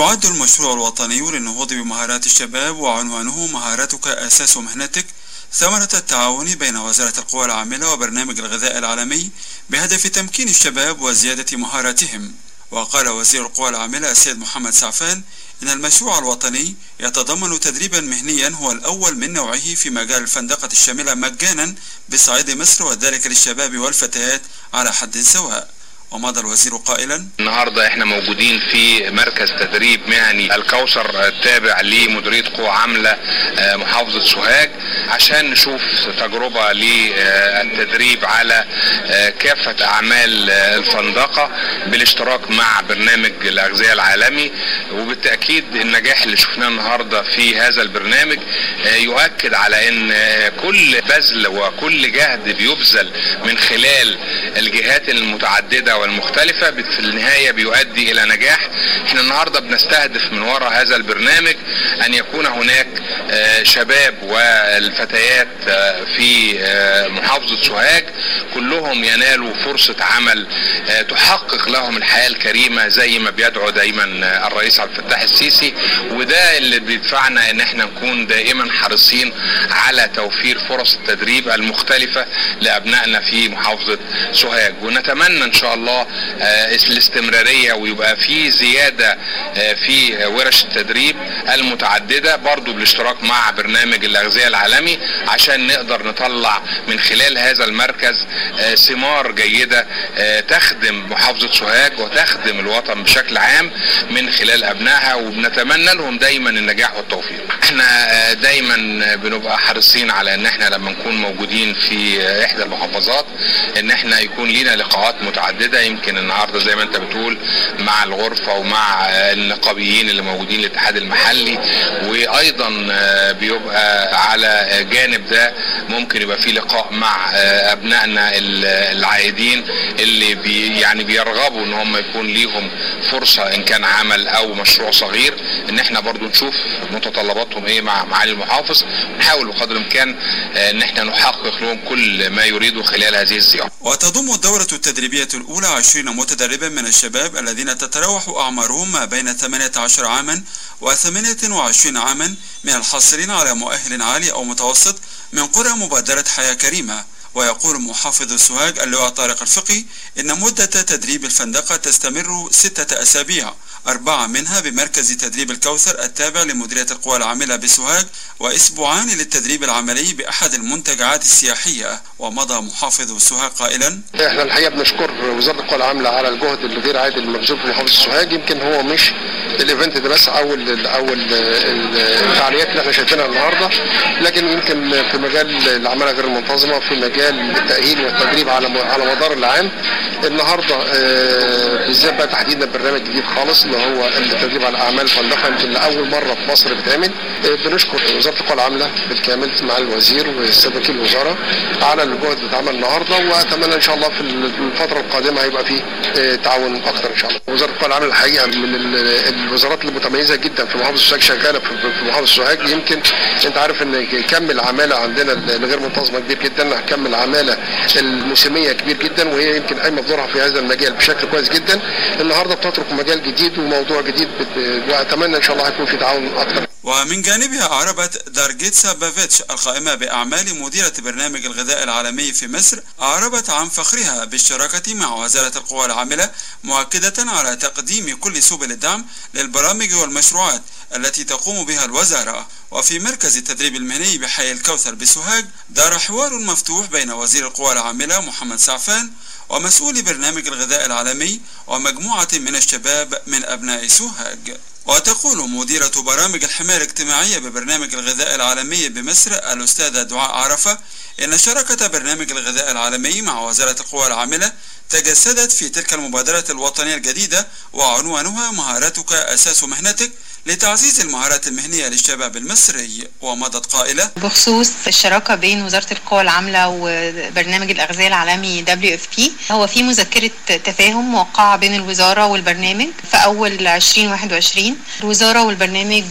ويعد المشروع الوطني للنهوض بمهارات الشباب وعنوانه مهاراتك أساس مهنتك. ثمرة التعاون بين وزارة القوى العاملة وبرنامج الغذاء العالمي بهدف تمكين الشباب وزيادة مهاراتهم. وقال وزير القوى العاملة السيد محمد سعفان إن المشروع الوطني يتضمن تدريبا مهنيا هو الأول من نوعه في مجال الفندقة الشاملة مجانا بصعيد مصر وذلك للشباب والفتيات على حد سواء. ومضى الوزير قائلا النهارده إحنا موجودين في مركز تدريب مهني الكوثر التابع لمديرية قوى عاملة آه، محافظة سوهاج عشان نشوف تجربة للتدريب على آه، كافة أعمال آه، الفندقة بالاشتراك مع برنامج الأغذية العالمي. وبالتأكيد النجاح اللي شفناه النهارده في هذا البرنامج يؤكد على إن كل بذل وكل جهد بيبذل من خلال الجهات المتعددة والمختلفة في النهاية بيؤدي إلى نجاح. إحنا النهاردة بنستهدف من وراء هذا البرنامج أن يكون هناك آه، شباب والفتيات آه، في آه، محافظة سوهاج. كلهم ينالوا فرصة عمل تحقق لهم الحياة الكريمة زي ما بيدعو دايما الرئيس عبد الفتاح السيسي. وده اللي بيدفعنا إن إحنا نكون دائما حريصين على توفير فرص التدريب المختلفة لأبنائنا في محافظة سوهاج. ونتمنى إن شاء الله الله آه، الاستمرارية ويبقى في زيادة آه، في ورش التدريب المتعددة برضو بالاشتراك مع برنامج الأغذية العالمي عشان نقدر نطلع من خلال هذا المركز آه، ثمار جيدة تخدم محافظة سوهاج وتخدم الوطن بشكل عام من خلال أبنائها وبنتمنى لهم دايما النجاح والتوفيق. إحنا دايما بنبقى حريصين على إن إحنا لما نكون موجودين في إحدى المحافظات إن إحنا يكون لينا لقاءات متعددة يمكن النهارده زي ما انت بتقول مع الغرفة ومع النقابيين اللي موجودين الاتحاد المحلي وأيضا آه، بيبقى على جانب ده ممكن يبقى في لقاء مع آه، أبنائنا العائدين اللي بي يعني بيرغبوا إن هم يكون ليهم فرصة إن كان عمل أو مشروع صغير إن إحنا برضو نشوف متطلباتهم إيه مع معالي المحافظ نحاول بقدر الإمكان آه، إن إحنا نحقق لهم كل ما يريدوا خلال هذه الزيارة. وتضم الدورة التدريبية الأولى 20 متدربا من الشباب الذين تتراوح أعمارهم ما بين 18 عاما و 28 عاما من الحاصلين على مؤهل عالي أو متوسط من قرى مبادرة حياة كريمة. ويقول محافظ سوهاج اللواء طارق الفقي إن مدة تدريب الفندقة تستمر ستة أسابيع أربعة منها بمركز تدريب الكوثر التابع لمديرية القوى العاملة بسوهاج وأسبوعان للتدريب العملي بأحد المنتجعات السياحية. ومضى محافظ سوهاج قائلا إحنا الحقيقة بنشكر وزارة القوى العاملة على الجهد الغير عادي المبذول في محافظة سوهاج. يمكن هو مش الإيفنت ده بس أو ال أو ال الفعاليات اللي إحنا شايفينها النهارده لكن يمكن في مجال العمالة غير المنتظمة في مجال التأهيل والتدريب على على مدار العام النهارده آه، بالذات بقى تحديدا برنامج جديد خالص اللي هو التدريب على اعمال فندقه يمكن لأول مرة في مصر بتعمل آه، بنشكر وزارة القوى العاملة بالكامل مع الوزير والسيد وكيل الوزارة على الجهد اللي اتعمل النهارده وأتمنى إن شاء الله في الفترة القادمة هيبقى في آه، تعاون أكثر إن شاء الله. وزارة القوى العاملة الحقيقة من الوزارات المتميزة جدا في محافظة سوهاج شغالة في محافظة سوهاج يمكن أنت عارف إن كم العمالة عندنا الغير منتظمة كبير جدا كم العمالة الموسمية كبير جدا وهي يمكن قايمة بدورها في هذا المجال بشكل كويس جدا. النهارده بتترك مجال جديد وموضوع جديد وأتمنى إن شاء الله هيكون في تعاون أكثر ومن جانبها أعربت دارجيتسا بافيتش القائمة بأعمال مديرة برنامج الغذاء العالمي في مصر أعربت عن فخرها بالشراكة مع وزارة القوى العاملة مؤكدة على تقديم كل سبل الدعم للبرامج والمشروعات التي تقوم بها الوزارة. وفي مركز التدريب المهني بحي الكوثر بسوهاج دار حوار مفتوح بين وزير القوى العاملة محمد سعفان ومسؤول برنامج الغذاء العالمي ومجموعة من الشباب من أبناء سوهاج. وتقول مديرة برامج الحماية الاجتماعية ببرنامج الغذاء العالمي بمصر الأستاذة دعاء عرفة إن شراكة برنامج الغذاء العالمي مع وزارة القوى العاملة تجسدت في تلك المبادرة الوطنية الجديدة وعنوانها مهاراتك أساس مهنتك لتعزيز المهارات المهنية للشباب المصري ومضت قائلة بخصوص الشراكة بين وزارة القوى العاملة وبرنامج الأغذية العالمي WFP هو في مذكرة تفاهم موقعة بين الوزارة والبرنامج في أول 2021 الوزارة والبرنامج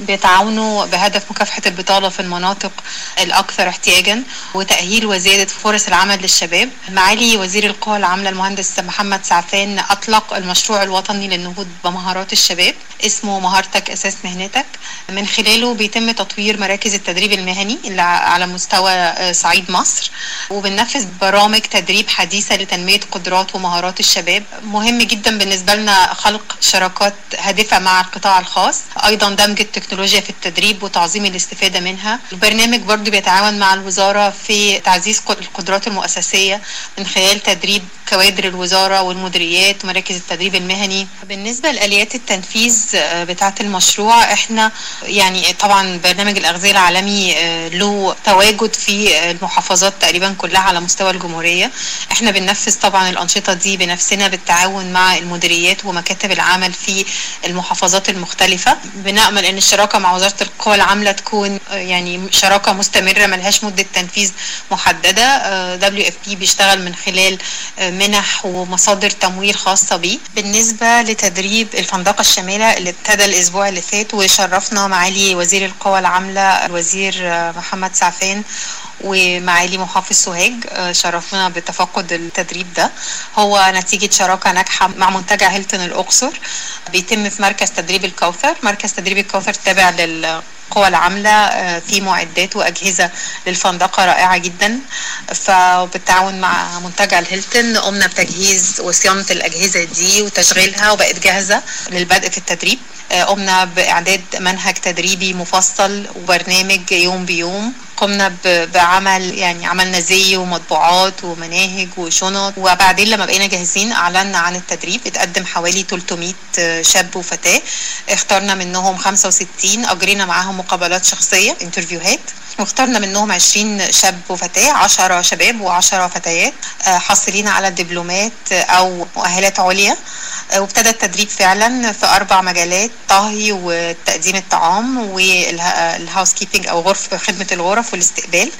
بيتعاونوا بهدف مكافحة البطالة في المناطق الأكثر احتياجا وتأهيل وزيادة فرص العمل للشباب. معالي وزير القوى العاملة المهندس محمد سعفان أطلق المشروع الوطني للنهوض بمهارات الشباب اسمه مهارتك أساس مهنتك. من خلاله بيتم تطوير مراكز التدريب المهني اللي على مستوى صعيد مصر. وبننفذ برامج تدريب حديثة لتنمية قدرات ومهارات الشباب. مهم جدا بالنسبة لنا خلق شراكات هادفة مع القطاع الخاص. أيضا دمج التكنولوجيا في التدريب وتعظيم الاستفادة منها. البرنامج برضو بيتعاون مع الوزارة في تعزيز القدرات المؤسسية من خلال تدريب كوادر الوزارة والمديريات ومراكز التدريب المهني. بالنسبة لآليات التنفيذ بتاعة المشروع إحنا يعني طبعا برنامج الأغذية العالمي له تواجد في المحافظات تقريبا كلها على مستوى الجمهورية. إحنا بننفذ طبعا الأنشطة دي بنفسنا بالتعاون مع المديريات ومكاتب العمل في المحافظات المختلفة. بنأمل إن الشراكة مع وزارة القوى العاملة تكون يعني شراكة مستمرة ملهاش مدة تنفيذ محددة. WFP بيشتغل من خلال منح ومصادر تمويل خاصة بيه. بالنسبة لتدريب الفندقة الشاملة اللي ابتدى الأسبوع اللي فات وشرفنا معالي وزير القوى العاملة الوزير محمد سعفان ومعالي محافظ سوهاج شرفنا بتفقد التدريب ده. هو نتيجة شراكة ناجحة مع منتجع هيلتون الأقصر. بيتم في مركز تدريب الكوثر. مركز تدريب الكوثر تابع لل القوى العاملة في معدات وأجهزة للفندقة رائعة جدا. فبالتعاون مع منتجع الهيلتون قمنا بتجهيز وصيانة الأجهزة دي وتشغيلها وبقت جاهزة للبدء في التدريب. قمنا بإعداد منهج تدريبي مفصل وبرنامج يوم بيوم. قمنا بعمل يعني عملنا زي ومطبوعات ومناهج وشنط. وبعدين لما بقينا جاهزين اعلنا عن التدريب. اتقدم حوالي 300 شاب وفتاة. اخترنا منهم 65 أجرينا معاهم مقابلات شخصية انترفيوهات واخترنا منهم 20 شاب وفتاة 10 شباب و10 فتيات حاصلين على دبلومات أو مؤهلات عليا. وابتدى التدريب فعلا في أربع مجالات طهي وتقديم الطعام وال housekeeping أو غرف خدمة الغرف والاستقبال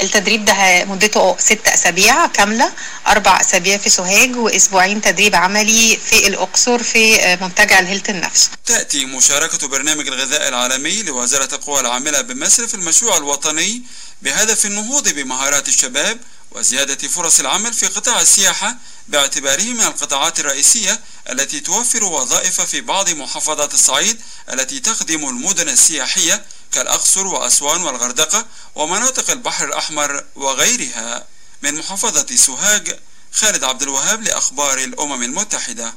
التدريب ده مدته ست أسابيع كاملة أربع أسابيع في سوهاج وأسبوعين تدريب عملي في الأقصر في منتجع الهيلتون نفسه. تأتي مشاركة برنامج الغذاء العالمي لوزارة القوى العاملة بمصر في المشروع الوطني بهدف النهوض بمهارات الشباب وزيادة فرص العمل في قطاع السياحة باعتباره من القطاعات الرئيسية التي توفر وظائف في بعض محافظات الصعيد التي تخدم المدن السياحية كالأقصر وأسوان والغردقة ومناطق البحر الأحمر وغيرها من محافظة سوهاج خالد عبد الوهاب لأخبار الأمم المتحدة.